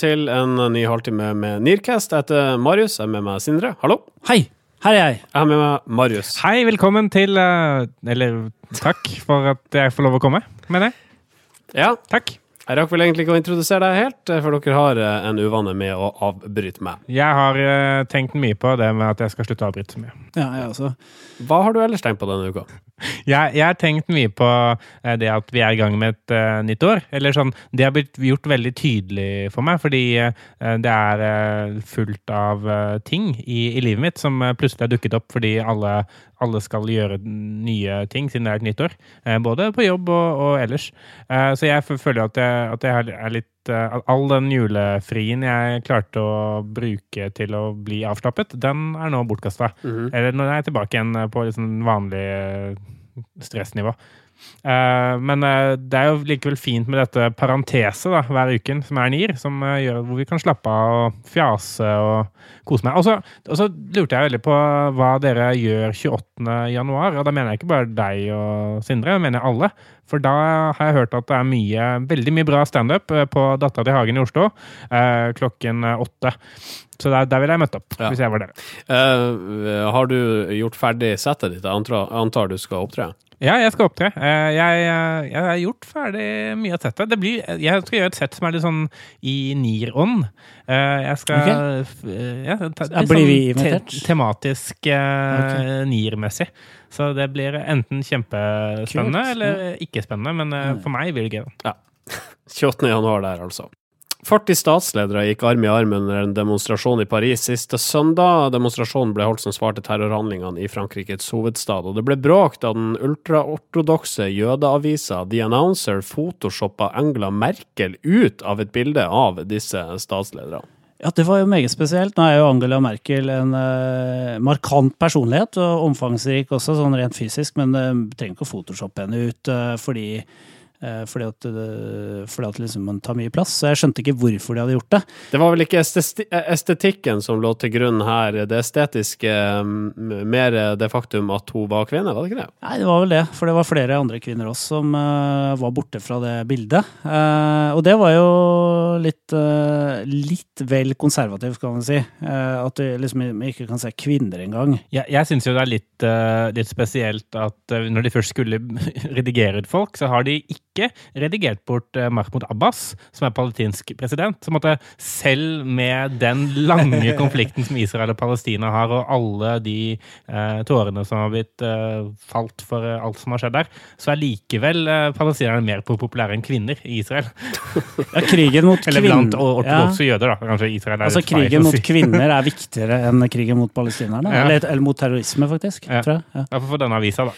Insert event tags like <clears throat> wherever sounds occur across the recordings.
til en ny halvtime med Nearcast. Jeg heter Marius. Jeg er med meg Sindre. Hallo. Hei, her er jeg. Jeg har med meg Marius. Hei, velkommen til eh, Eller takk for at jeg får lov å komme, mener jeg. Ja, Takk. jeg rakk vel egentlig ikke å introdusere deg helt, for dere har eh, en uvane med å avbryte meg. Jeg har eh, tenkt mye på det med at jeg skal slutte å avbryte så mye. Ja, jeg også. Hva har du ellers tenkt på denne uka? <laughs> Jeg, jeg har tenkt mye på eh, det at vi er i gang med et uh, nytt år. Eller sånn, Det har blitt gjort veldig tydelig for meg, fordi uh, det er uh, fullt av ting i, i livet mitt som plutselig har dukket opp fordi alle, alle skal gjøre nye ting siden det er et nytt år. Både på jobb og, og ellers. Så jeg føler at jeg, at jeg er- litt All den julefrien jeg klarte å bruke til å bli avslappet, den er nå bortkasta. Eller nå er jeg tilbake igjen på liksom vanlig eh, stressnivå. Eh, men eh, det er jo likevel fint med dette parenteset da, hver uken, som er NIR, som eh, gjør hvor vi kan slappe av og fjase og kose meg. Og så, lurte jeg veldig på hva dere gjør 28. januar, og da mener jeg ikke bare deg og Sindre, jeg mener alle. For da har jeg hørt at det er mye, veldig mye bra standup på Dattera til Hagen i Oslo klokken åtte. Så der, der ville jeg møtt opp, Ja. hvis jeg var dere. Uh, har du gjort ferdig settet ditt? Jeg antar, antar du skal opptre? Ja, jeg skal opptre. Eh, Jeg, jeg, jeg har gjort ferdig mye av settet. Det blir, jeg skal gjøre et sett som er litt sånn i NIR-ånd. Eh, Jeg skal eh, ja, ta, litt blir vi sånn invitert? Te tematisk okay. NIR-messig. Så det blir enten kjempespennende Kult, eller ikke spennende, men eh, for meg blir det gøy. Ja. <laughs> 28. januar der, altså. 40 statsledere gikk arm i arm under en demonstrasjon i Paris siste søndag. Demonstrasjonen ble holdt som svar til terrorhandlingene i Frankrikes hovedstad, og det ble bråk da den ultraortodokse jødeavisa The Announcer photoshoppa Angela Merkel ut av et bilde av disse statslederne. Ja, det var jo meget spesielt. Nå er jo Angela Merkel en uh, markant personlighet, og omfangsrik også, sånn rent fysisk, men uh, trenger ikke å photoshoppe henne ut uh, fordi fordi at, fordi at liksom man tar mye plass. Så jeg skjønte ikke hvorfor de hadde gjort det. Det var vel ikke estetikken som lå til grunn her, det estetiske mm, mer det faktum at hun var kvinne, var det ikke det? Nei, det var vel det, for det var flere andre kvinner også som uh, var borte fra det bildet. Uh, og det var jo litt, uh, litt vel konservativt, kan man si. Eh, at du liksom ikke kan se kvinner engang. Jeg, jeg syns jo det er litt, eh, litt spesielt at eh, når de først skulle <laughs> redigere ut folk, så har de ikke redigert bort uh, Mahmoud Abbas, som er palestinsk president. Så måtte selv med den lange <laughs> konflikten som Israel og Palestina har, og alle de eh, tårene som har blitt eh, falt for eh, alt som har skjedd der, så er likevel eh, palestinerne mer populære enn kvinner i Israel. <laughs> Ja, krigen mot Eller blant ortodokse ja. jøder, da. Kanskje Israel er Altså, litt feil krigen mot si. kvinner er <laughs> viktigere enn krigen mot palestinerne. Ja. Eller, eller mot terrorisme, faktisk. Ja. Tror jeg. Ja. For denne avisa, da.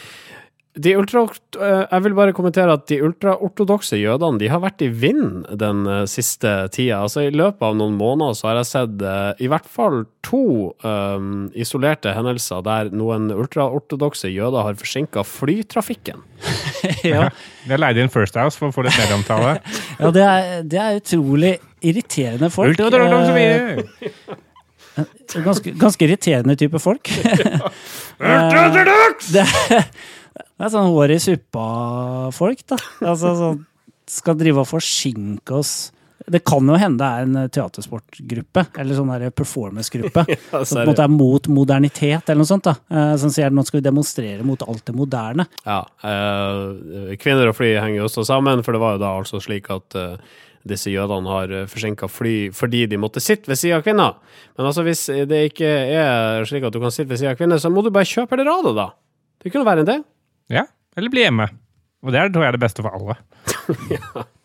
De ultra, eh, jeg vil bare kommentere at de ultraortodokse jødene de har vært i vind den eh, siste tida. Altså I løpet av noen måneder så har jeg sett eh, i hvert fall to um, isolerte hendelser der noen ultraortodokse jøder har forsinka flytrafikken. <laughs> Ja. Vi har leid inn First House for å få litt medieomtale. <laughs> Ja, det er, det er utrolig irriterende folk. Ultraortodokse jøder! ganske, ganske irriterende type folk. <laughs> er, det er sånn hår i suppa-folk, da. Altså sånn Skal drive og forsinke oss. Det kan jo hende det er en teatersportgruppe, eller sånn performance-gruppe. <laughs> som på en måte er mot modernitet, eller noe sånt. da. Eh, Som sier nå skal vi demonstrere mot alt det moderne. Ja, eh, kvinner og fly henger jo også sammen, for det var jo da altså slik at eh, disse jødene har forsinka fly fordi de måtte sitte ved sida av kvinner. Men altså, hvis det ikke er slik at du kan sitte ved sida av kvinner, så må du bare kjøpe det rade, da. Det kunne være en del. det. Ja, eller bli hjemme. Og det tror jeg er det beste for alle. <laughs>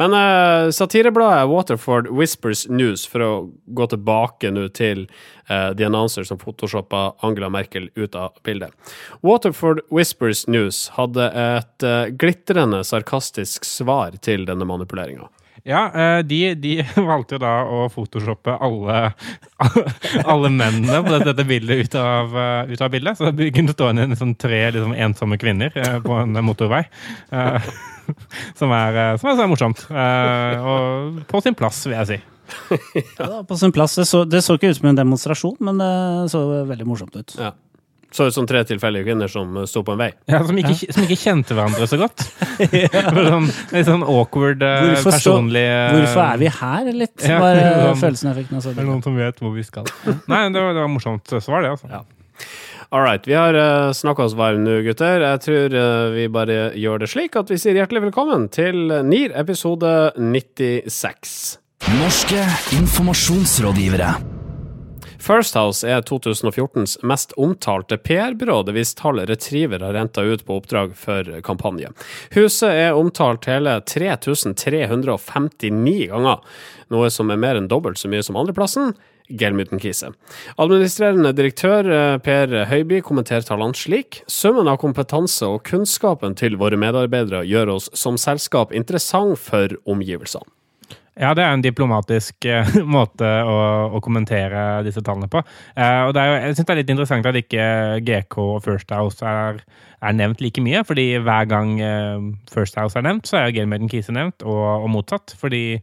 Men uh, satirebladet Waterford Whispers News, for å gå tilbake nå til uh, The Announcer som photoshoppa Angela Merkel ut av bildet. Waterford Whispers News hadde et uh, glitrende sarkastisk svar til denne manipuleringa. Ja, eh, de, de <laughs> valgte jo da å photoshoppe alle, <laughs> alle mennene på dette, bildet ut av, eh, ut av bildet. Så det kunne stå inn sånn tre liksom, ensomme kvinner eh, på en motorvei. eh, <laughs> som, er, som er så morsomt. Eh, og på sin plass, vil jeg si. Ja, på sin plass. Det så, det så ikke ut som en demonstrasjon, men det så veldig morsomt ut. Ja. Så ut som tre tilfeldige kvinner som uh, sto på en vei. Ja, som, ikke, som ikke kjente hverandre så godt. <laughs> sånn, litt sånn awkward, eh, Hvorfor personlig så, Hvorfor er vi her? Litt Ja, var eh, sånn. følelsen jeg fikk. Nå, Er det noen som vet hvor vi skal? Nei, det var, det var morsomt svar, det. altså. Ja. All right. Vi har uh, snakka oss varm nå, gutter. Jeg tror uh, vi bare gjør det slik at vi sier hjertelig velkommen til NIR episode 96. Norske informasjonsrådgivere. First House er 2014s mest omtalte PR-byrå, det hvis tallet Retriever har renta ut på oppdrag for kampanje. Huset er omtalt hele 3359 ganger, noe som er mer enn dobbelt så mye som andreplassen. Gelmyten Kise. Administrerende direktør eh, Per Høiby kommenterer tallene slik. Summen av kompetanse og kunnskapen til våre medarbeidere gjør oss som selskap interessant for omgivelsene. Ja, det er en diplomatisk eh, <laughs> måte å, å kommentere disse tallene på. Eh, og det er jeg syns det er litt interessant at ikke GK og First House er, er nevnt like mye. fordi hver gang eh, First House er nevnt, så er Gailmaiden Kise nevnt, og, og motsatt. Fordi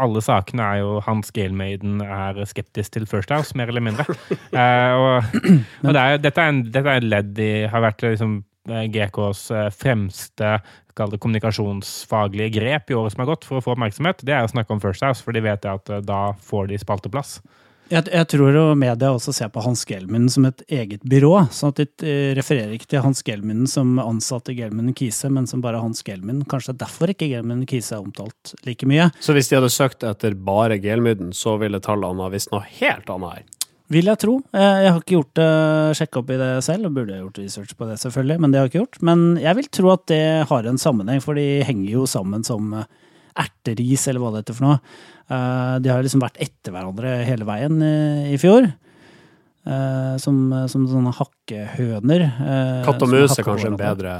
alle sakene er jo Hans Gailmaiden er skeptisk til First House, mer eller mindre. <laughs> Eh, og <clears throat> og det er, dette, er en, dette er et ledd i Har vært liksom eh, GKs eh, fremste kall det kommunikasjonsfaglige grep i året som har gått for å få oppmerksomhet, det er å snakke om First House, for de vet at eh, da får de spalteplass. Jeg, jeg tror jo media også ser på Hans Gelmund som et eget byrå. sånn at De eh, refererer ikke til Hans Gelmund som ansatt i Gelmund Kise, men som bare Hans Gelmund. Kanskje derfor ikke Gelmund Kise er omtalt like mye. Så hvis de hadde søkt etter bare Gelmunden, så ville tallene ha visst noe helt annet her. Vil jeg tro. Eh, Jeg har ikke gjort det, sjekka opp i det selv, og burde gjort research på det, selvfølgelig, men det har jeg ikke gjort. Men jeg vil tro at det har en sammenheng, for de henger jo sammen som eh, erteris, eller hva det heter for noe. Eh, De har liksom vært etter hverandre hele veien eh, i fjor. Eh, Som, som sånne hakkehøner. eh, Katt og mus er kanskje en bedre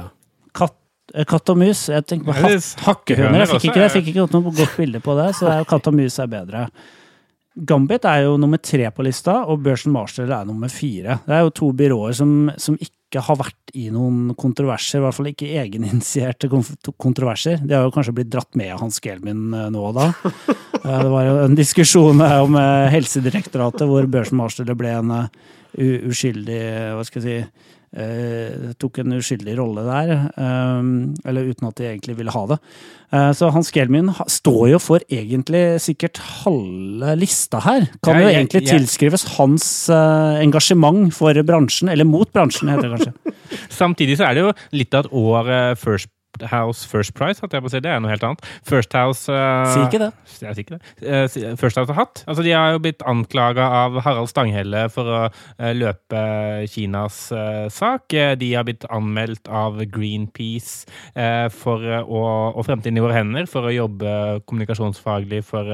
Katt, eh, katt og mus. Jeg tenker på er hakkehøner. Jeg fikk ikke, jeg fikk ikke noe godt bilde på det, så det er jo katt og mus er bedre. Gambit er jo nummer tre på lista, og Børsen Marshall er nummer fire. Det er jo to byråer som, som ikke har vært i noen kontroverser, i hvert fall ikke egeninitierte kontroverser. De har jo kanskje blitt dratt med av Hans Gelmin eh, nå og da. <laughs> Eh, Det var jo en diskusjon om eh, Helsedirektoratet hvor Børsen Marshall ble en uskyldig, hva skal jeg si, eh, tok en uskyldig rolle der, eh, eller uten at de egentlig ville ha det. Eh, så Hans Gelmin står jo for egentlig sikkert halve lista her. Kan Ja, jo egentlig egentlig ja. tilskrives hans eh, engasjement for bransjen, eller mot bransjen, heter det kanskje. <laughs> Samtidig så er det jo litt av et år eh, First House First Price, hadde jeg på å si. Det er noe helt annet. First House uh, Si ikke det. Jeg sier ikke det. Uh, First House har hatt. Altså, de har jo blitt anklaga av Harald Stanghelle for å uh, løpe Kinas sak. De har blitt anmeldt av Greenpeace for, å, og Fremtiden i våre hender for å jobbe kommunikasjonsfaglig for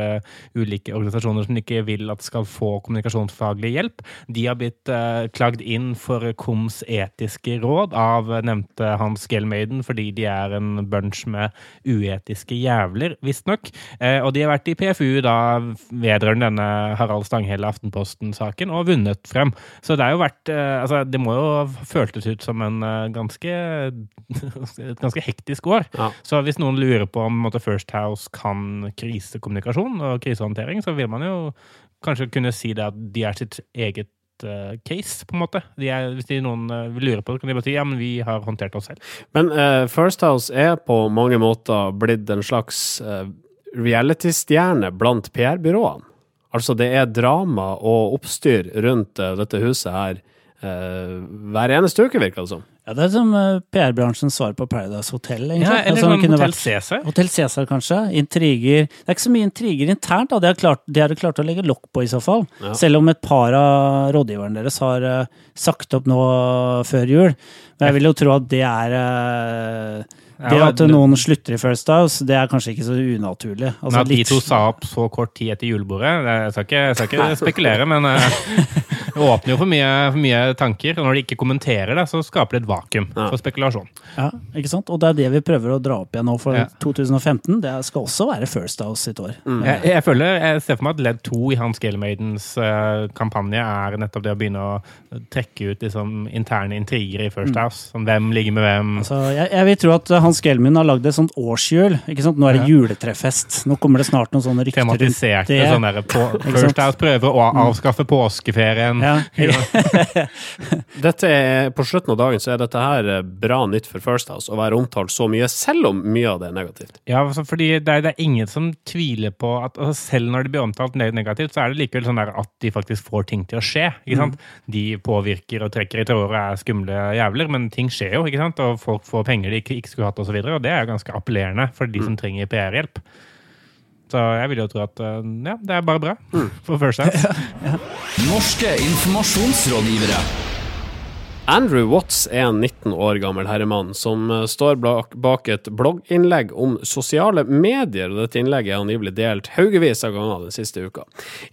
ulike organisasjoner som ikke vil at skal få kommunikasjonsfaglig hjelp. De har blitt klagd inn for KOMs etiske råd av nevnte Hans Gelmaiden fordi de er en bunch med uetiske jævler, visstnok. Eh, og de har vært i PFU da vedrørende denne Harald Stanghelle Aftenposten-saken og vunnet frem. Så det har jo vært eh, Altså, det må jo ha føltes ut som en eh, ganske et ganske hektisk år. Ja. Så hvis noen lurer på om måtte, First House kan krisekommunikasjon og krisehåndtering, så vil man jo kanskje kunne si det at de er sitt eget case, på en måte. De er, hvis de noen eh, vil lure på det, kan de bare si ja, men vi har håndtert oss selv. Men uh, First House er på mange måter blitt en slags uh, reality-stjerne blant PR-byråene. Altså, det er drama og oppstyr rundt uh, dette huset her eh, hver eneste uke, virker det som. Ja, det er som eh, PR-bransjens svar på Paradise Hotel, egentlig. Ja, eller Altså, sånn kunne Hotell Cæsar. Hotell Cæsar, kanskje. Intriger. Det er ikke så mye intriger internt, da. Det har klart, de har klart å legge lokk på, i så fall. Ja. Selv om et par av rådgiverne deres har uh, sagt opp nå før jul. Men jeg vil jo tro at det er uh, Det Ja, at noen slutter i First House, det er kanskje ikke så unaturlig. Altså, Men at de to sa opp så kort tid etter julebordet, det, jeg, skal ikke, jeg skal ikke <laughs> spekulere, men eh, <laughs> det åpner jo for mye, for mye tanker. Og når de ikke kommenterer det, så skaper det et vakuum Ja. for spekulasjon. Ja, ikke sant? Og det er det vi prøver å dra opp igjen nå for Ja. 2015. Det skal også være First House sitt år. Jeg, jeg føler, jeg ser for meg at ledd to i Hans Gelmaidens uh, kampanje er nettopp det å begynne å trekke ut liksom, interne intriger i First House. Sånn, hvem ligger med hvem. Altså, jeg, jeg vil tro at Hans Gelmin har lagd et sånt årshjul. ikke sant? Nå er det juletrefest. Nå kommer det snart noen sånne rykter rundt Tematiserte det. sånn der på. <laughs> First House prøver å avskaffe påskeferien. Ja. <laughs> <laughs> Dette er, på slutten av dagen så er dette her eh, bra nytt for First House, å være omtalt så mye, selv om mye av det er negativt. Ja, altså, fordi det er, det er ingen som tviler på at altså, selv når det blir omtalt negativt, så er det likevel sånn der at de faktisk får ting til å skje. ikke sant? De påvirker og trekker i tråder og er skumle jævler, men ting skjer jo, ikke sant? og folk får penger de ikke, ikke skulle hatt osv. Og, så videre, og det er ganske appellerende for de som trenger PR-hjelp. Så jeg vil jo tro at eh, ja, det er bare bra for First House. <laughs> Norske informasjonsrådgivere. Andrew Watts er en 19 år gammel herremann som eh, står bak, et blogginnlegg om sosiale medier, og dette innlegget er angivelig delt haugevis av ganger den siste uka.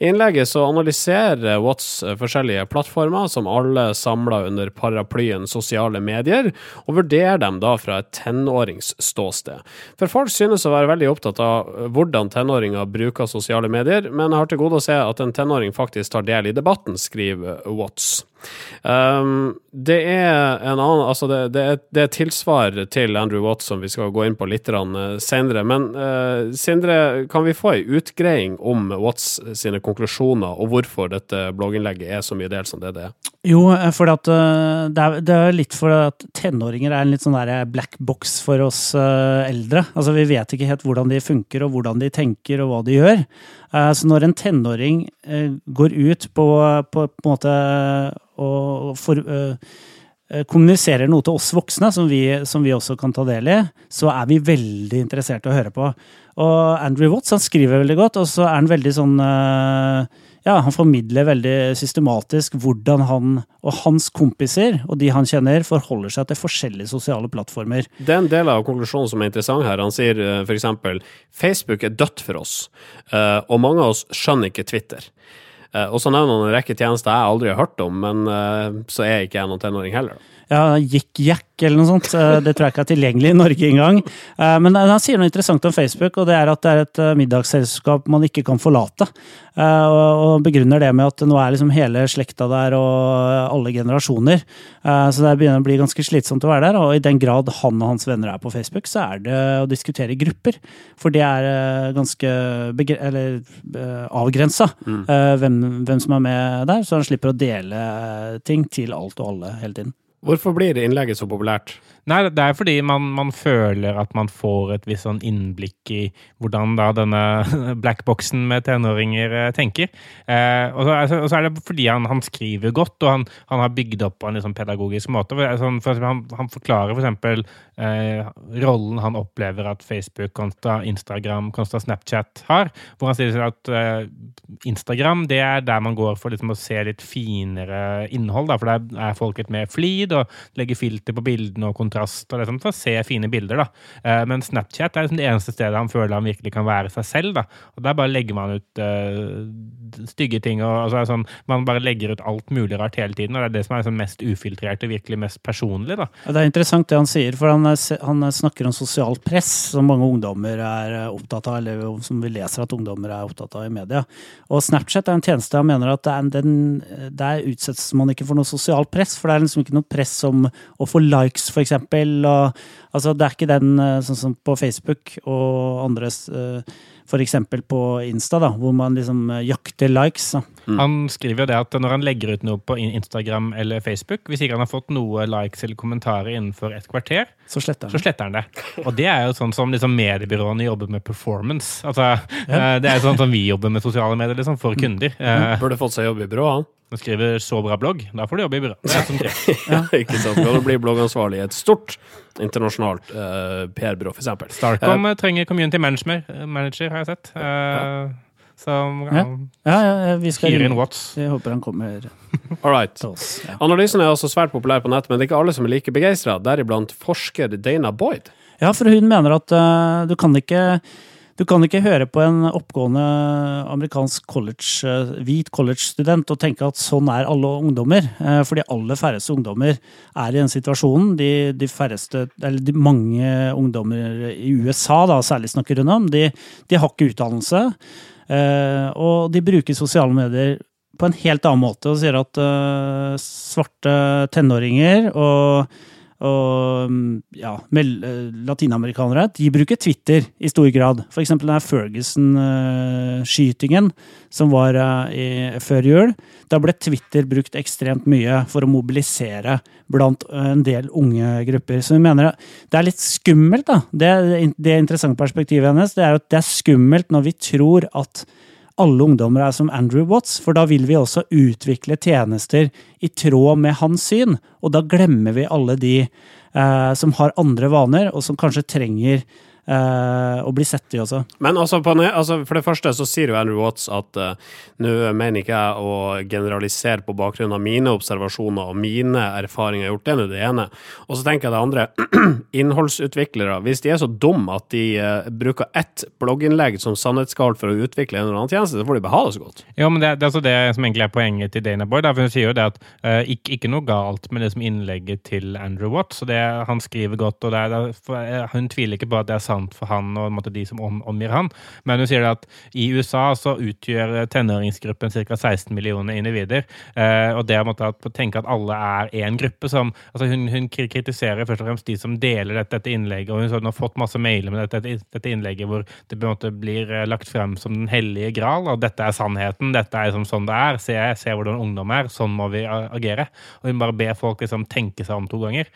I innlegget så analyserer Watts eh, forskjellige plattformer, som alle samler under paraplyen sosiale medier, og vurderer dem da fra et tenåringsståsted. For folk synes å være veldig opptatt av eh, hvordan tenåringer bruker sosiale medier, men jeg har til gode å se at en tenåring faktisk tar del i debatten, skriver Watts. Um, det er en annen Altså, det, det, er, det er tilsvar til Andrew Watts som vi skal gå inn på litt uh, senere. Men uh, Sindre, kan vi få ei utgreiing om Watts sine konklusjoner, og hvorfor dette blogginnlegget er så mye delt som det det er? Jo, for at, uh, det, er, det er litt for at tenåringer er en litt sånn black box for oss uh, eldre. Altså, Vi vet ikke helt hvordan de funker, og hvordan de tenker, og hva de gjør. Så når en tenåring går ut på, på, på en måte og for, kommuniserer noe til oss voksne, som vi, som vi, også kan ta del i, så er vi veldig interessert i å høre på. Og Andrew Watts han skriver veldig godt, og så er han veldig sånn ja, han formidler veldig systematisk hvordan han og hans kompiser og de han kjenner, forholder seg til forskjellige sosiale plattformer. Det er en del av konklusjonen som er interessant her. Han sier f.eks.: Facebook er dødt for oss, og mange av oss skjønner ikke Twitter. Og så nevner han en rekke tjenester jeg aldri har hørt om, men så er ikke jeg noen tenåring heller. Ja, gikk jack eller noe sånt. Det tror jeg ikke er tilgjengelig i Norge engang. Men han sier noe interessant om Facebook, og det er at det er et middagsselskap man ikke kan forlate. Og begrunner det med at nå er liksom hele slekta der og alle generasjoner. Så det begynner å bli ganske slitsomt å være der. Og i den grad han og hans venner er på Facebook, så er det å diskutere i grupper. For det er ganske eller avgrensa Mm. hvem, hvem som er med der, så han slipper å dele ting til alt og alle hele tiden. Hvorfor blir innlegget så populært? Nei, det er fordi man, man, føler at man får et visst sånn innblikk i hvordan da denne <laughs> blackboxen med tenåringer eh, tenker. Eh, og, så, og, så, er det fordi han, han skriver godt, og han, han, har bygd opp på en liksom pedagogisk måte. For, sånn, for han, han, forklarer f.eks. For eh, rollen han opplever at Facebook kontra Instagram kontra Snapchat har. Hvor han sier at eh, Instagram det er der man går for liksom, å se litt finere innhold. Da, for der er folk litt mer flid og legger filter på bildene og kontrast og liksom, for å se fine bilder. da. Eh, men Snapchat er liksom det eneste stedet han føler han virkelig kan være seg selv. da. Og Der bare legger man ut uh, stygge ting. og altså, sånn, Man bare legger ut alt mulig rart hele tiden. og Det er det som er liksom, mest ufiltrert og virkelig mest personlig. da. Det er interessant det han sier, for han, han snakker om sosialt press, som mange ungdommer er opptatt av, eller som vi leser at ungdommer er opptatt av i media. Og Snapchat er en tjeneste han mener at er, den, der utsettes man ikke for noe sosialt press, for det er liksom ikke noe press om å få likes, eksempel. Og, altså, det er ikke den sånn som på Facebook og andres for eksempel på Insta, da, hvor man liksom jakter likes. Da. Mm. Han skriver jo det at når han legger ut noe på Instagram eller Facebook, hvis ikke han har fått noe likes eller kommentarer innenfor et kvarter, så sletter han, så sletter han det. Og det er jo sånn som liksom mediebyråene jobber med performance. Altså, ja. Det er sånn som vi jobber med sosiale medier liksom, for kunder. Mm. Burde fått seg jobb i byrået, han. Han skriver så bra blogg. Da får du jobbe i byrå. Det er som <laughs> ja, ikke sant. Kan du bli bloggansvarlig i et stort internasjonalt uh, PR-byrå, f.eks. Starcom uh, trenger community manager, manager, har jeg sett. Uh, ja. Som ja. ja, ja, vi skal Kirin inn Watts. Jeg håper han kommer All right. til oss. Ja. Analysen er også svært populær på nett, men det er ikke alle som er like begeistra, deriblant forsker Dana Boyd. Ja, for hun mener at uh, du kan ikke du kan ikke høre på en oppgående amerikansk college, hvit college-student og tenke at sånn er alle ungdommer. For de aller færreste ungdommer er i den situasjonen. De, de færreste, de mange ungdommer i USA, da, særlig snakker hun om, de, de har ikke utdannelse. Og de bruker sosiale medier på en helt annen måte og sier at svarte tenåringer og og mm, ja, eh, latinamerikanere, de bruker Twitter i stor grad. For eksempel den Ferguson-skytingen som var eh, i, før jul. Da ble Twitter brukt ekstremt mye for å mobilisere blant eh, en del unge grupper. Så vi mener det er litt skummelt, da. Det, det interessante perspektivet hennes det er at det er skummelt når vi tror at alle ungdommer er som Andrew Watts, for da vil vi også utvikle tjenester i tråd med hans syn, og da glemmer vi alle de eh, som har andre vaner, og som kanskje trenger eh, å bli sett i også. Men altså, på, altså, for det første så sier jo Andrew Watts at eh, nå mener ikke jeg å generalisere på bakgrunn av mine observasjoner og mine erfaringer. Jeg har gjort det nå det ene. Og så tenker jeg det andre. <clears throat> Innholdsutviklere, hvis de er så dumme at de eh, bruker ett blogginnlegg som sannhetsskall for å utvikle en eller annen tjeneste, så får de beha ha det så godt. Ja, men det, det er altså det som egentlig er poenget til Dana Boy. da, Hun sier jo det at eh, ikke, ikke noe galt med det som innlegget til Andrew Watts, og det, Han skriver godt, og det er, det hun tviler ikke på at det er sant for han og måte, de som om, omgir han. Men hun sier at i USA så utgjør tenåringsgruppen ca. 16 millioner individer. eh, og det å måtte, at, tenke at alle er én gruppe som altså Hun, hun kritiserer først og fremst de som deler dette, dette innlegget, og hun hun har fått masse mailer med dette, dette innlegget hvor det på en måte blir eh, lagt frem som den hellige gral, og dette er sannheten, dette er liksom sånn det er, se, se hvordan ungdom er, sånn må vi agere. Og hun bare ber folk liksom tenke seg om to ganger.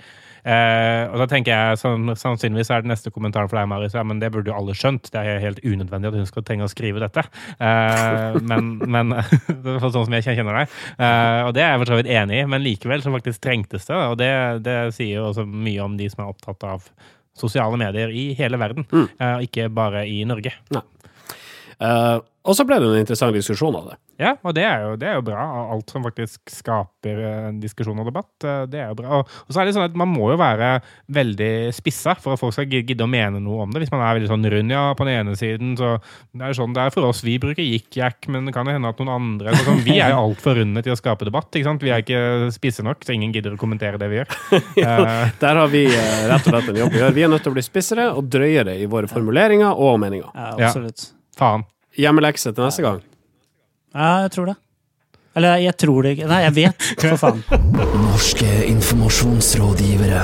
Eh, og da tenker jeg sånn, Sannsynligvis er det neste kommentaren for deg, Marius, ja, men det burde jo alle skjønt. Det er helt unødvendig at hun skal trenge å skrive dette. Eh, men, <laughs> men <laughs> det er sånn som jeg kjenner deg. Eh, og det er jeg for så vidt enig i, men likevel så faktisk trengtes det. Og det, det sier jo også mye om de som er opptatt av sosiale medier i hele verden, eh, ikke bare i Norge. Eh, og så ble det en interessant diskusjon av det. Ja, og det er, jo, det er jo bra. Alt som faktisk skaper en diskusjon og debatt, eh, det er jo bra. Og, og så er det sånn at man må jo være veldig spissa for at folk skal gidde å mene noe om det. Hvis man er veldig sånn rund, ja, på den ene siden, så det er jo sånn det er for oss. Vi bruker jikk-jakk, men det kan jo hende at noen andre så sånn, Vi er jo altfor runde til å skape debatt, ikke sant? Vi er ikke spisse nok, så ingen gidder å kommentere det vi gjør. <laughs> ja, Der har vi eh, rett og slett en jobb å gjøre. Vi er nødt til å bli spissere og drøyere i våre formuleringer og meninger. Ja, Ja. faen. Hjemmelekse til neste gang. Ja, jeg tror det. Eller jeg tror det ikke. Nei, jeg vet, for faen. <laughs> Norske informasjonsrådgivere.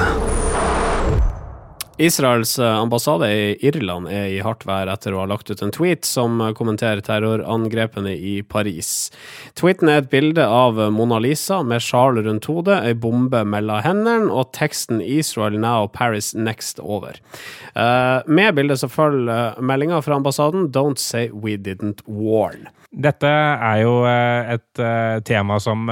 Israels eh, ambassade i Irland er i hardt vær etter å ha lagt ut en tweet som eh, kommenterer terrorangrepene i Paris. Tweeten er et bilde av Mona Lisa med sjal rundt hodet, ei bombe mellom hendene og teksten 'Israel now, Paris next' over. Eh, med bildet så følger meldinga fra ambassaden 'Don't say we didn't warn'. Dette er jo et tema som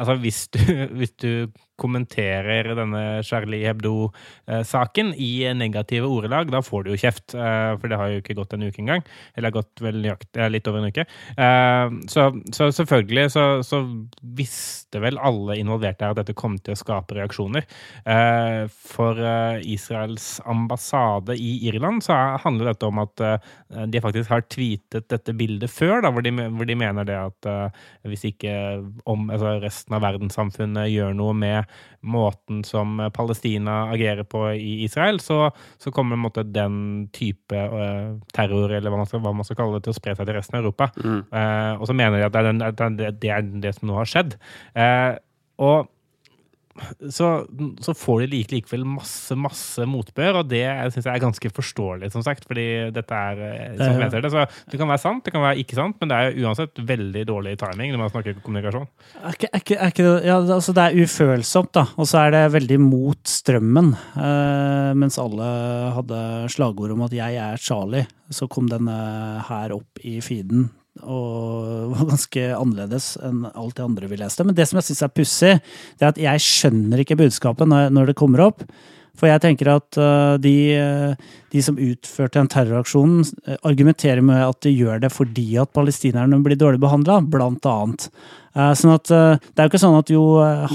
Altså, hvis du, <laughs> hvis du kommenterer denne Charlie Hebdo-saken i negative ordelag, da får du jo kjeft. eh, For det har jo ikke gått en uke engang. Eller gått vel eh, litt over en uke. Eh, Så, så selvfølgelig så, så visste vel alle involverte her at dette kom til å skape reaksjoner. For Israels ambassade i Irland så er- handler dette om at de faktisk har tweetet dette bildet før, da, hvor, de, hvor de mener det at hvis ikke om, altså resten av verdenssamfunnet gjør noe med måten som Palestina agerer på i Israel, så, så kommer måte den type uh, terror, eller hva man, skal, hva man skal kalle det, til å spre seg til resten av Europa. Eh, og så mener de at det er, den, det, det er det som nå har skjedd. Uh, og så, så får de like, likevel masse masse motbør, og det syns jeg er ganske forståelig, som sagt. fordi dette er, eh, Det er- ser det, så det kan være sant, det kan være ikke sant, men det er jo uansett veldig dårlig timing når man snakker kommunikasjon. Er ikke, er ikke, ikke, ja, altså det er ufølsomt, da. Og så er det veldig mot strømmen. Eh, mens alle hadde slagord om at 'jeg er Charlie', så kom denne her opp i feeden. Og <laughs> var ganske annerledes enn alt det andre vi leste. Men det som jeg syns er pussig, det er at jeg skjønner ikke budskapet når, det kommer opp. For jeg tenker at eh, de, eh, de som utførte den terroraksjonen, eh, argumenterer med at de gjør det fordi at palestinerne blir dårlig behandla, blant annet. Sånn at Det er jo ikke sånn at jo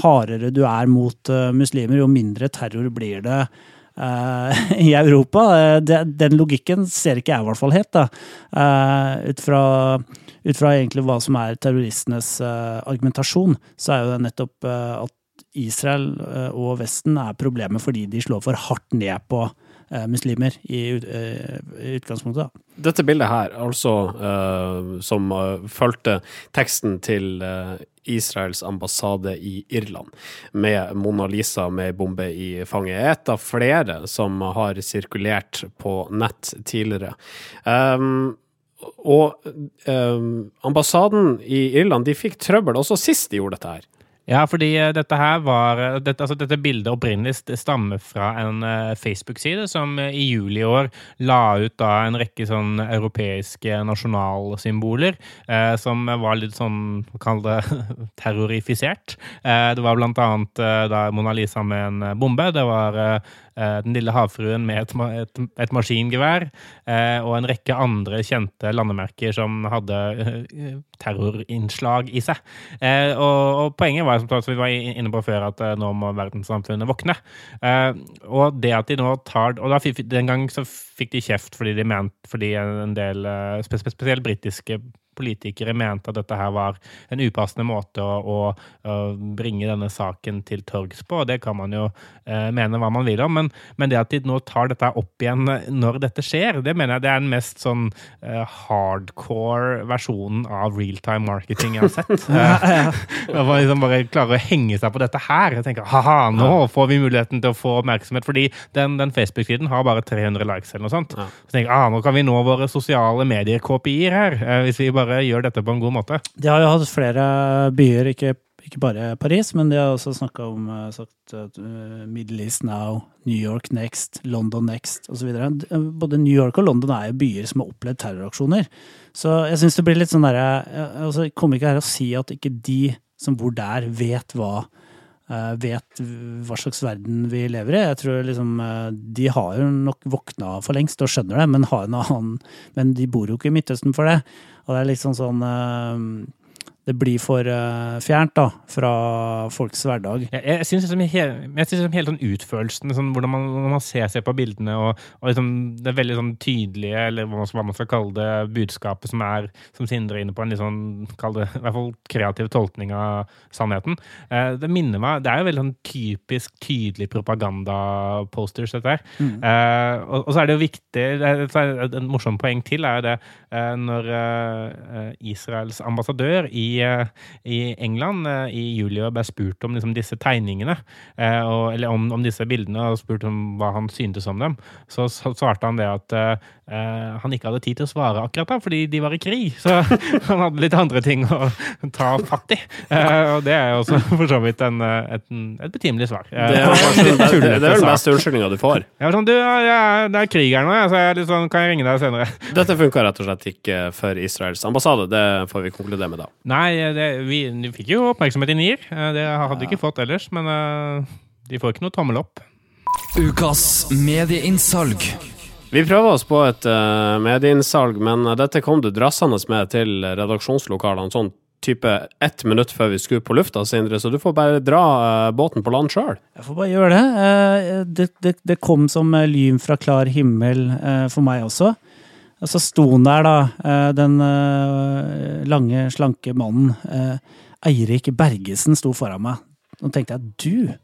hardere du er mot muslimer, jo mindre terror blir det <laughs> i Europa. Eh, den logikken ser ikke jeg i hvert fall helt, da. Eh, ut, fra, ut fra egentlig hva som er terroristenes eh, argumentasjon, så er jo det nettopp eh, at Israel eh, og Vesten er problemet fordi de slår for hardt ned på eh, muslimer i, ut- eh, utgangspunktet. da. Dette bildet her, altså eh, som fulgte teksten til eh, Israels ambassade i Irland, med Mona Lisa med bombe i fanget, er et av flere som har sirkulert på nett tidligere. Um, og um, ambassaden i Irland de fikk trøbbel også sist de gjorde dette her. Ja, fordi eh, dette her var eh, dette, altså dette bildet opprinnelig stammer fra en eh, Facebook-side som i juli i år la ut da en rekke sånn europeiske nasjonalsymboler eh, som var litt sånn, kall det <laughs> terrorifisert. Eh, det var blant annet eh, da Mona Lisa med en bombe, det var Den lille havfruen med et, et, et maskingevær, eh, og en rekke andre kjente landemerker som hadde eh, terrorinnslag i seg. Eh, og, og poenget var, som vi var inne på før, at eh, nå må verdenssamfunnet våkne. Eh, og det at de nå tar Og fikk, den gang så fikk de kjeft fordi de mente fordi en del, eh, spe- spe- spesielt britiske politikere mente at dette her var en upassende måte å, å, å bringe denne saken til torgs på. Det kan man jo eh, mene hva man vil om, men, men det at de nå tar dette opp igjen når dette skjer, det mener jeg det er den mest sånn eh, hardcore versjonen av realtime marketing jeg har sett. <laughs> Når man liksom bare klarer å henge seg på dette her. Jeg tenker, haha, nå får vi muligheten til å få oppmerksomhet, fordi den, den Facebook-siden har bare 300 likes eller noe sånt. Så tenker jeg, ah, nå kan vi nå våre sosiale medier-KPI-er her, eh, hvis vi bare gjør dette på en god måte. De har jo hatt flere byer, ikke, ikke bare Paris, men de har også snakka om eh, sagt, eh, Middle East Now, New York Next, London Next osv. Både New York og London er jo byer som har opplevd terroraksjoner. Så jeg syns det blir litt sånn derre altså, kommer ikke her og si at ikke de som bor der, vet hva eh, vet hva slags verden vi lever i. Jeg tror liksom eh, De har jo nok våkna for lengst og skjønner det, men har en annen Men de bor jo ikke i Midtøsten for det. Og det er liksom sånn sånn eh, Det blir for uh, fjernt, da, fra folks hverdag. Jeg, jeg syns liksom, liksom hele sånn utførelsen, sånn, hvordan man, man ser seg på bildene, og, og liksom, det veldig sånn tydelige, eller hva man, skal kalle det, budskapet som er, som Sindre er inne på, en litt sånn, kall det, i hvert fall kreativ tolkning av sannheten. Uh, det minner meg, det er jo veldig sånn typisk tydelig propaganda-posters, dette her. Eh, og, og så er det jo viktig, det er, så er det et morsomt poeng til, er jo det, når Israels ambassadør i, eh, i England eh, i juli ble spurt om liksom, disse tegningene, eh, og, eller om, om disse bildene, og spurt om hva han syntes om dem, så svarte han det at eh, han ikke hadde tid til å svare akkurat da, fordi de var i krig. Så <laughs> han hadde litt andre ting å ta fatt i. Uh, og det er jo også for så vidt en, eh, et, et betimelig svar. Det er, kanskje, litt det, det er vel den beste unnskyldninga du får. Jeg var sånn, du, jeg, er- det er krig her nå, jeg, så jeg er sånn, kan jeg ringe deg senere? Dette funka rett og slett ikke for Israels ambassade. Det får vi konkludere med da. Nei, det, vi, vi fikk jo oppmerksomhet i NIR. Eh, Det hadde vi ikke fått ellers, men de får ikke noe tommel opp. Ukas medieinnsalg. Vi prøver oss på et uh, medieinnsalg, men dette kom du drassende med til redaksjonslokalene sånn type ett minutt før vi skulle på lufta, Sindre, så du får bare dra uh, båten på land sjøl. Jeg får bare gjøre det. Uh, Det, det, det kom som eh, lyn fra klar himmel eh, for meg også. Og så sto han der, da, eh, den eh, lange, slanke mannen. eh, Eirik Bergesen sto foran meg. Nå tenkte jeg du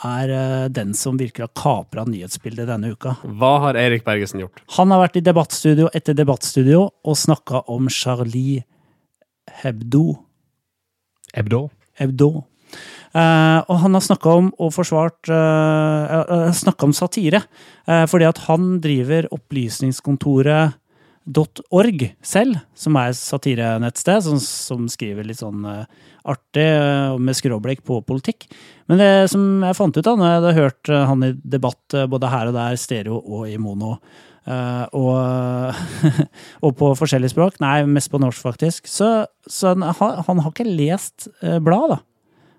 er eh, den som virkelig har kapra nyhetsbildet denne uka. Hva har Erik Bergesen gjort? Han har vært i debattstudio etter debattstudio og snakka om Charlie Hebdo. Hebdo. Hebdo. Uh, og han har snakka om og forsvart uh, Snakka om satire. Uh, fordi at han driver opplysningskontoret.org selv, som er satirenettsted som, som skriver litt sånn uh, artig uh, med skråblikk på politikk. Men det som jeg fant ut da, når jeg hadde hørt uh, han i debatt både her og der, stereo og i mono, og, <laughs> og på forskjellige språk, nei, mest på norsk faktisk, så, så han, han har ikke lest bladet, da.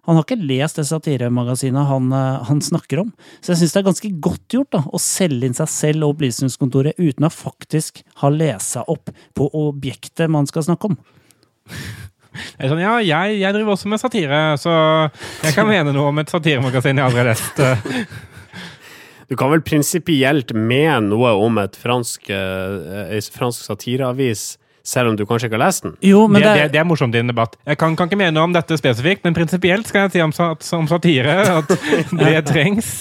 Han har ikke lest det satiremagasinet han, eh, han snakker om. Så jeg syns det er ganske godt gjort da, å selge inn seg selv og Opplysningskontoret uten å faktisk ha lest seg opp på objektet man skal snakke om. <laughs> Jeg er sånn, ja, jeg, jeg driver også med satire, så jeg kan mene noe om et satiremagasin jeg aldri har lest. eh. <laughs> Du kan vel prinsipielt mene noe om et fransk, et fransk satireavis, selv om du kanskje ikke har lest den? Jo, men det, det, det, det er morsomt i en debatt. Jeg kan, kan ikke mene noe om dette spesifikt, men prinsipielt skal jeg si om, sat- om satire at <laughs> det trengs.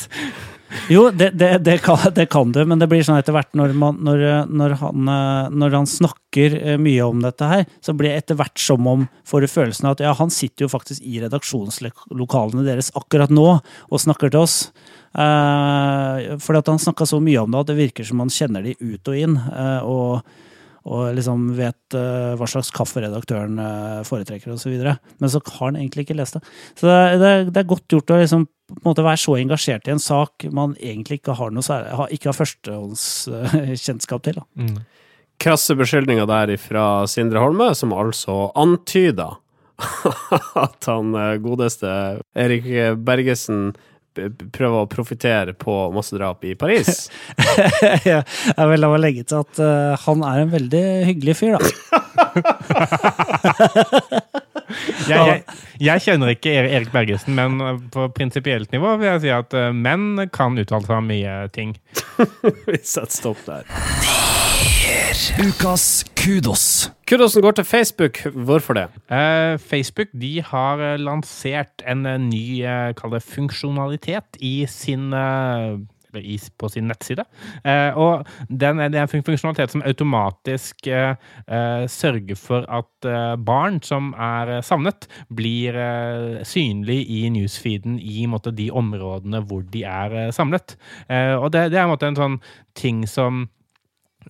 Jo, det, det, det, kan, det kan du, men det blir sånn etter hvert når, man, når, når, han, eh, når han snakker eh, mye om dette her, så blir det etter hvert som om får du følelsen av at ja, han sitter jo faktisk i redaksjonslokalene deres akkurat nå og snakker til oss. Eh, fordi at han snakka så mye om det at det virker som han kjenner de ut og inn. Eh, og og liksom vet uh, hva slags kaffe redaktøren uh, foretrekker osv. Men så har han egentlig ikke lest det. Så det, det, det er godt gjort å liksom, være så engasjert i en sak man egentlig ikke har noe særlig, har, ikke har førstehåndskjennskap uh, til. Da. Mm. Krasse beskyldninger der fra Sindre Holme, som altså antyda <laughs> at han godeste Erik Bergesen prøve å profitere på massedrap i Paris. <laughs> jeg vil la meg legge til at uh, han er en veldig hyggelig fyr, da. <laughs> jeg, jeg, jeg, kjenner ikke Erik Bergesen, men på prinsipielt nivå vil jeg si at uh, menn kan uttale seg om mye ting. <laughs> Vi setter stopp der. Ukas kudos. Kudosen går til Facebook. Hvorfor det? Eh, Facebook de har uh, lansert en ny ny det funksjonalitet i sin i, på sin nettside. og den, det er en funksjonalitet som automatisk sørger for at barn som er savnet, blir synlig i newsfeeden i måte, de områdene hvor de er samlet. og det, det er en, måte, en sånn ting som Eh,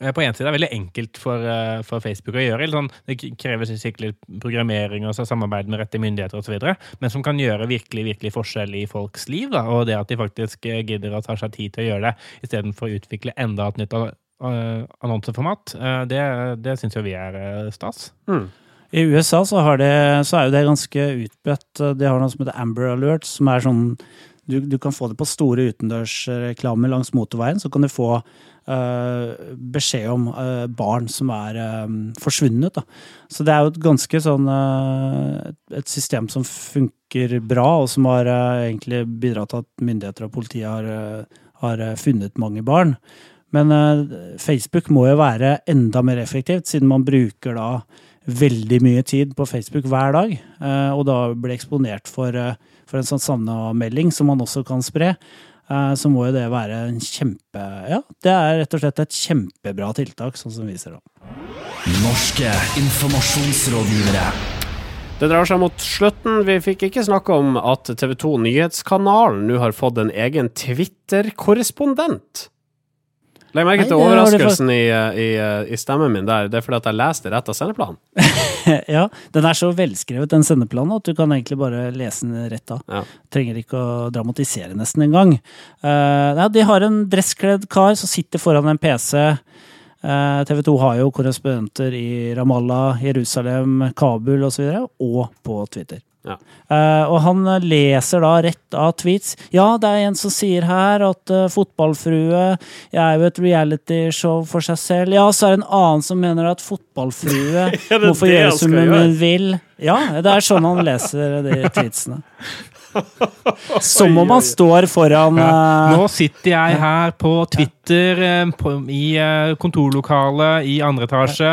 på en side er det veldig enkelt for, eh, for Facebook å gjøre. Sånn, det krever sikkert programmering og samarbeid med rette myndigheter osv., men som kan gjøre virkelig virkelig forskjell i folks liv. Da, og det at de faktisk eh, gidder å ta seg tid til å gjøre det, istedenfor å utvikle enda et nytt annonseformat, det, det syns jo vi er stas. Mm. I USA så, det, så, er jo det ganske utbredt. De har noe som heter Amber Alert, som er sånn du, du kan få det på store utendørsreklamer langs motorveien. Så kan du få beskjed om uh, barn som er um, forsvunnet. Da. Så det er jo et ganske sånn et system som funker bra, og som har egentlig bidratt til at myndigheter og politiet har, har funnet mange barn. Men Facebook må jo være enda mer effektivt, siden man bruker da veldig mye tid på Facebook hver dag, og da blir eksponert for, for en sånn savna-melding som man også kan spre. Eh, så må jo det være en kjempe Ja, det er rett og slett et kjempebra tiltak, sånn som vi ser det. Norske informasjonsrådgivere. Det drar seg mot slutten. Vi fikk ikke snakke om at TV 2 Nyhetskanalen nå har fått en egen Twitter-korrespondent. Legg merke til overraskelsen i, i, i, stemmen min der. Det er fordi at jeg leste rett av sendeplanen. <laughs> ja, den er så velskrevet, den sendeplanen, at du kan egentlig bare lese den rett av. Ja. Trenger ikke å dramatisere nesten engang. Uh, ja, de har en dresskledd kar som sitter foran en PC. Uh, eh, TV 2 har jo korrespondenter i Ramallah, Jerusalem, Kabul osv., og, så og på Twitter. Ja. Uh, og han leser da rett av tweets. Ja, det er en som sier her at uh, fotballfrue er jo et realityshow for seg selv. Ja, så er det en annen som mener at fotballfrue <laughs> må få gjøre som hun vil. Ja, det er sånn han leser de tweetsene. <laughs> Som om man står foran uh... Nå sitter jeg her på Twitter uh, på, i uh, kontorlokalet i andre etasje.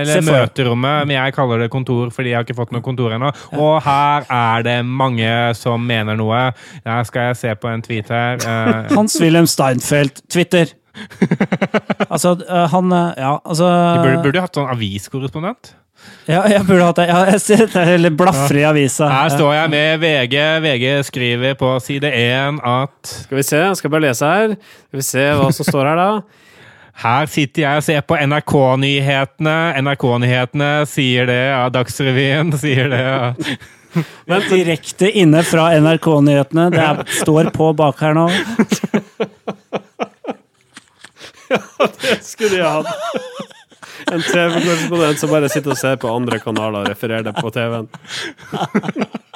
eller møterommet, men jeg kaller det kontor fordi jeg har ikke fått noe kontor ennå. Og her er det mange som mener noe. Ja, skal jeg se på en tweet her. <laughs> Hans-Wilhelm Steinfeld, Twitter. <laughs> altså, han Ja, altså De burde, burde hatt sånn aviskorrespondent. Ja, jeg burde hatt det. Ja, jeg ser Eller blafrer i avisa. Her står jeg med VG. VG skriver på side 1 at Skal vi se, jeg skal bare lese her. Skal vi se hva som står her, da. Her sitter jeg og ser på NRK-nyhetene. NRK-nyhetene sier det, ja. Dagsrevyen sier det, ja. Men direkte inne fra NRK-nyhetene. Det er, står på bak her nå. <laughs> ja, det skulle de hatt. En TV-korrespondent som bare sitter og ser på andre kanaler og refererer det på TV-en. <laughs>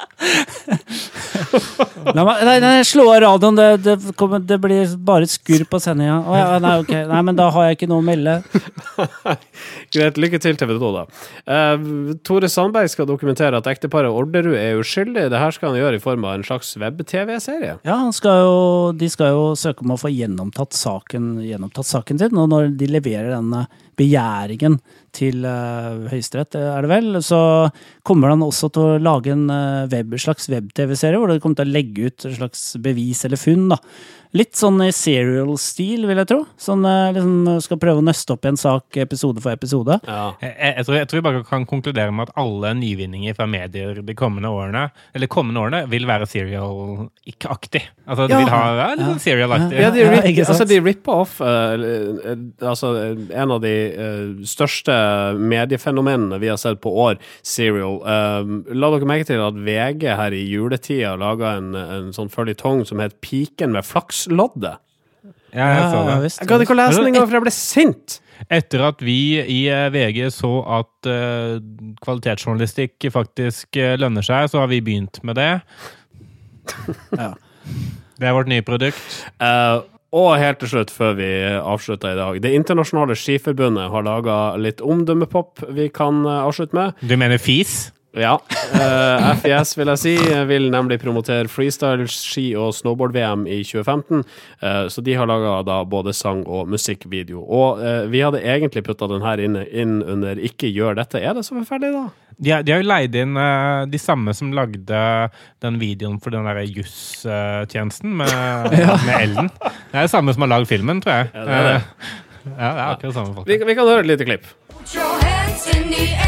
nei, nei, nei, slå av radioen. Det, det, kommer, det, blir bare skurr på sendinga. Oh, ja, nei, okay. nei, men da har jeg ikke noe å melde. <laughs> Greit. Lykke til, TV 2, da. Uh, Tore Sandberg skal dokumentere at ekteparet Orderud er uskyldig. Det her skal han gjøre i form av en slags web-TV-serie. Ja, skal jo, de skal jo søke om å få gjennomtatt saken, gjennomtatt saken sin. Og når de leverer denne begjæringen til uh, Høyesterett, er det vel, så kommer han også til å lage en uh, web, slags web-TV-serie hvor de kommer til å legge ut et slags bevis eller funn da, Litt sånn i serial-stil, vil jeg tro. Sånn liksom skal prøve å nøste opp en sak episode for episode. Ja. Jeg, jeg, tror, jeg tror jeg bare kan konkludere med at alle nyvinninger fra medier de kommende årene eller kommende årene vil være serial-aktig. Altså, de Ja. vil ha ja, litt sånn serial-aktig. Ja, de, Ja, altså, de ripper off eh, altså, en av de uh, største mediefenomenene vi har sett på år, Serial. Uh, la dere merke til at VG her i juletida laga en, en sånn føljetong som het Piken med flaksloddet. Ja, jeg så det. Jeg gadd ikke å lese den engang, for jeg ble sint! Etter at vi i eh, VG så at uh, kvalitetsjournalistikk faktisk eh, lønner seg, så har vi begynt med det. <laughs> Ja. Det er vårt nye produkt. Uh, og helt til slutt, før vi avslutter i dag. Det internasjonale skiforbundet har laga litt omdømmepop vi kan avslutte med. Du mener fis? Ja. Uh, FIS vil jeg si vil nemlig promotere freestyle, ski og snowboard-VM i 2015. Uh, så de har laga både sang og musikkvideo. Og uh, vi hadde egentlig putta den her inn, inn under 'ikke gjør dette'. Er det så forferdelig, da? De, har- de har jo leid inn eh, de samme som lagde den videoen for den derre jusstjenesten med, <laughs> med Ellen. Det er det samme som har lagd filmen, tror jeg. Ja, det er det. Eh, ja, det er akkurat samme folk. Vi, vi kan høre et lite klipp. Put your hands in the air.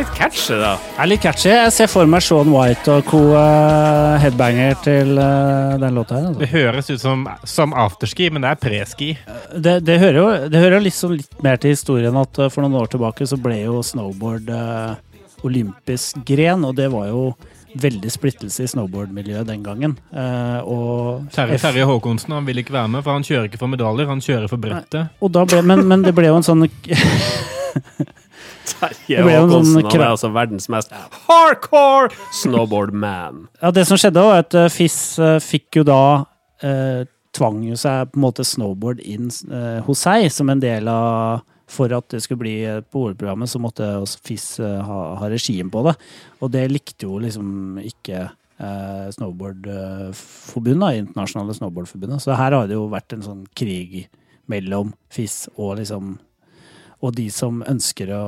Litt catchy, da? Det er litt catchy. Jeg ser for meg Sean White og co. eh, headbanger til eh, den låta her. Altså. Det høres ut som, som afterski, men det er preski. Det, det hører jo det hører liksom litt mer til historien at eh, for noen år tilbake så ble jo snowboard eh, olympisk gren, og det var jo veldig splittelse i snowboardmiljøet den gangen. Eh, og, Terje Terje Håkonsen han vil ikke være med, for han kjører ikke for medaljer, han kjører for brettet. og da ble, men, men det ble jo en sånn <laughs> Terje Det ble jo en sånn Håkonsen han er altså verdens mest hardcore snowboard-man. Ja, det som skjedde var at Fiss FIS eh, fikk jo da eh, Tvang jo seg på en måte snowboard inn eh, hos seg som en del av For at det skulle bli eh, på OL-programmet, så måtte FIS eh, ha, ha regien på det. Og det likte jo liksom ikke eh, snowboardforbundet, internasjonale snowboardforbundet. Så her har det jo vært en sånn krig mellom FIS og liksom og de som ønsker å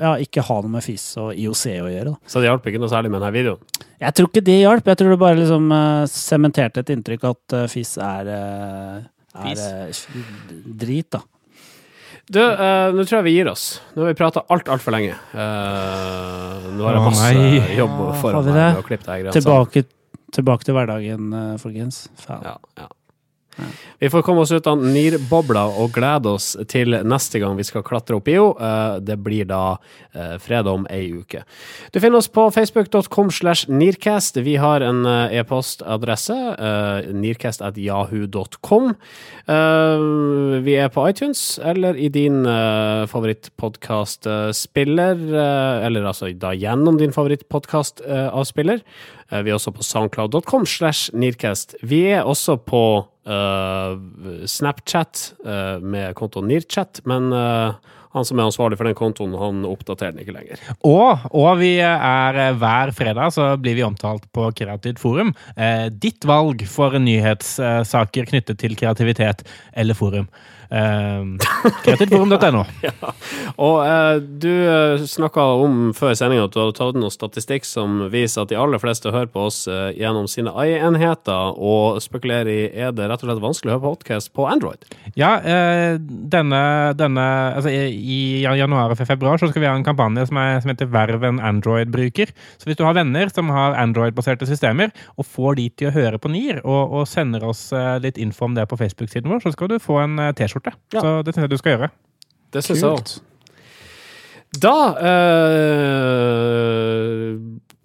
ja, ikke ha noe med FIS og IOC å gjøre. Da. Så det hjalp ikke noe særlig med denne videoen. Jeg tror ikke det hjalp. Jeg tror det bare liksom eh, sementerte et inntrykk at uh, FIS er, eh, er eh, drit, da. Du, uh, nå tror jeg vi gir oss. Nå har vi prata alt, altfor lenge. Uh, nå har jeg masse nei. jobb foran meg med å klippe det her. Tilbake, tilbake til hverdagen, eh, folkens. Faen. Ja, ja. Vi får komme oss ut av nirbobla og glede oss til neste gang vi skal klatre opp i henne. Det blir da eh, fredag om ei uke. Du finner oss på facebook.com slash nearcast. Vi har en eh, e-postadresse, Eh, vi er på iTunes eller i din favorittpodkastspiller, eller altså da gjennom din favorittpodkastavspiller. Uh, vi er også på soundcloud.com slash nearcast. Vi er også på uh, Snapchat uh, med kontoen Nearchat, men uh, han som er ansvarlig for den kontoen, han oppdaterer den ikke lenger. Og, og vi er eh, hver fredag så blir vi omtalt på Kreativt forum. Eh, ditt valg for nyhetssaker knyttet til kreativitet eller forum. Eh, <laughs> ja. Og eh, du uh, snakka om før sendinga at du hadde tatt noe statistikk som viser at de aller fleste hører på oss eh, gjennom sine AI-enheter, og spekulerer i er det rett og slett vanskelig å høre podcast på Android. Ja, eh, denne, denne altså i, januar og februar så skal vi ha en kampanje som, er, som heter Verv en Android-bruker. Så hvis du har venner som har Android-baserte systemer, og får de til å høre på NIR, og, og sender oss eh, litt info om det på Facebook-siden vår, så skal du få en eh, T-skjorte. Ja. Så det syns jeg du skal gjøre. Det syns jeg òg. Da eh,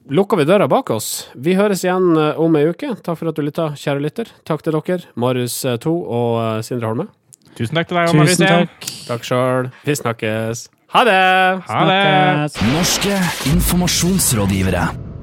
lukker vi døra bak oss. Vi høres igjen eh, om ei uke. Takk for at du lytta, kjære lytter. Takk til dere, Marius 2 og eh, Sindre Holme. Tusen takk til deg, Marius. Tusen takk. Takk sjøl. Vi snakkes. Ha det! Ha det! Norske informasjonsrådgivere.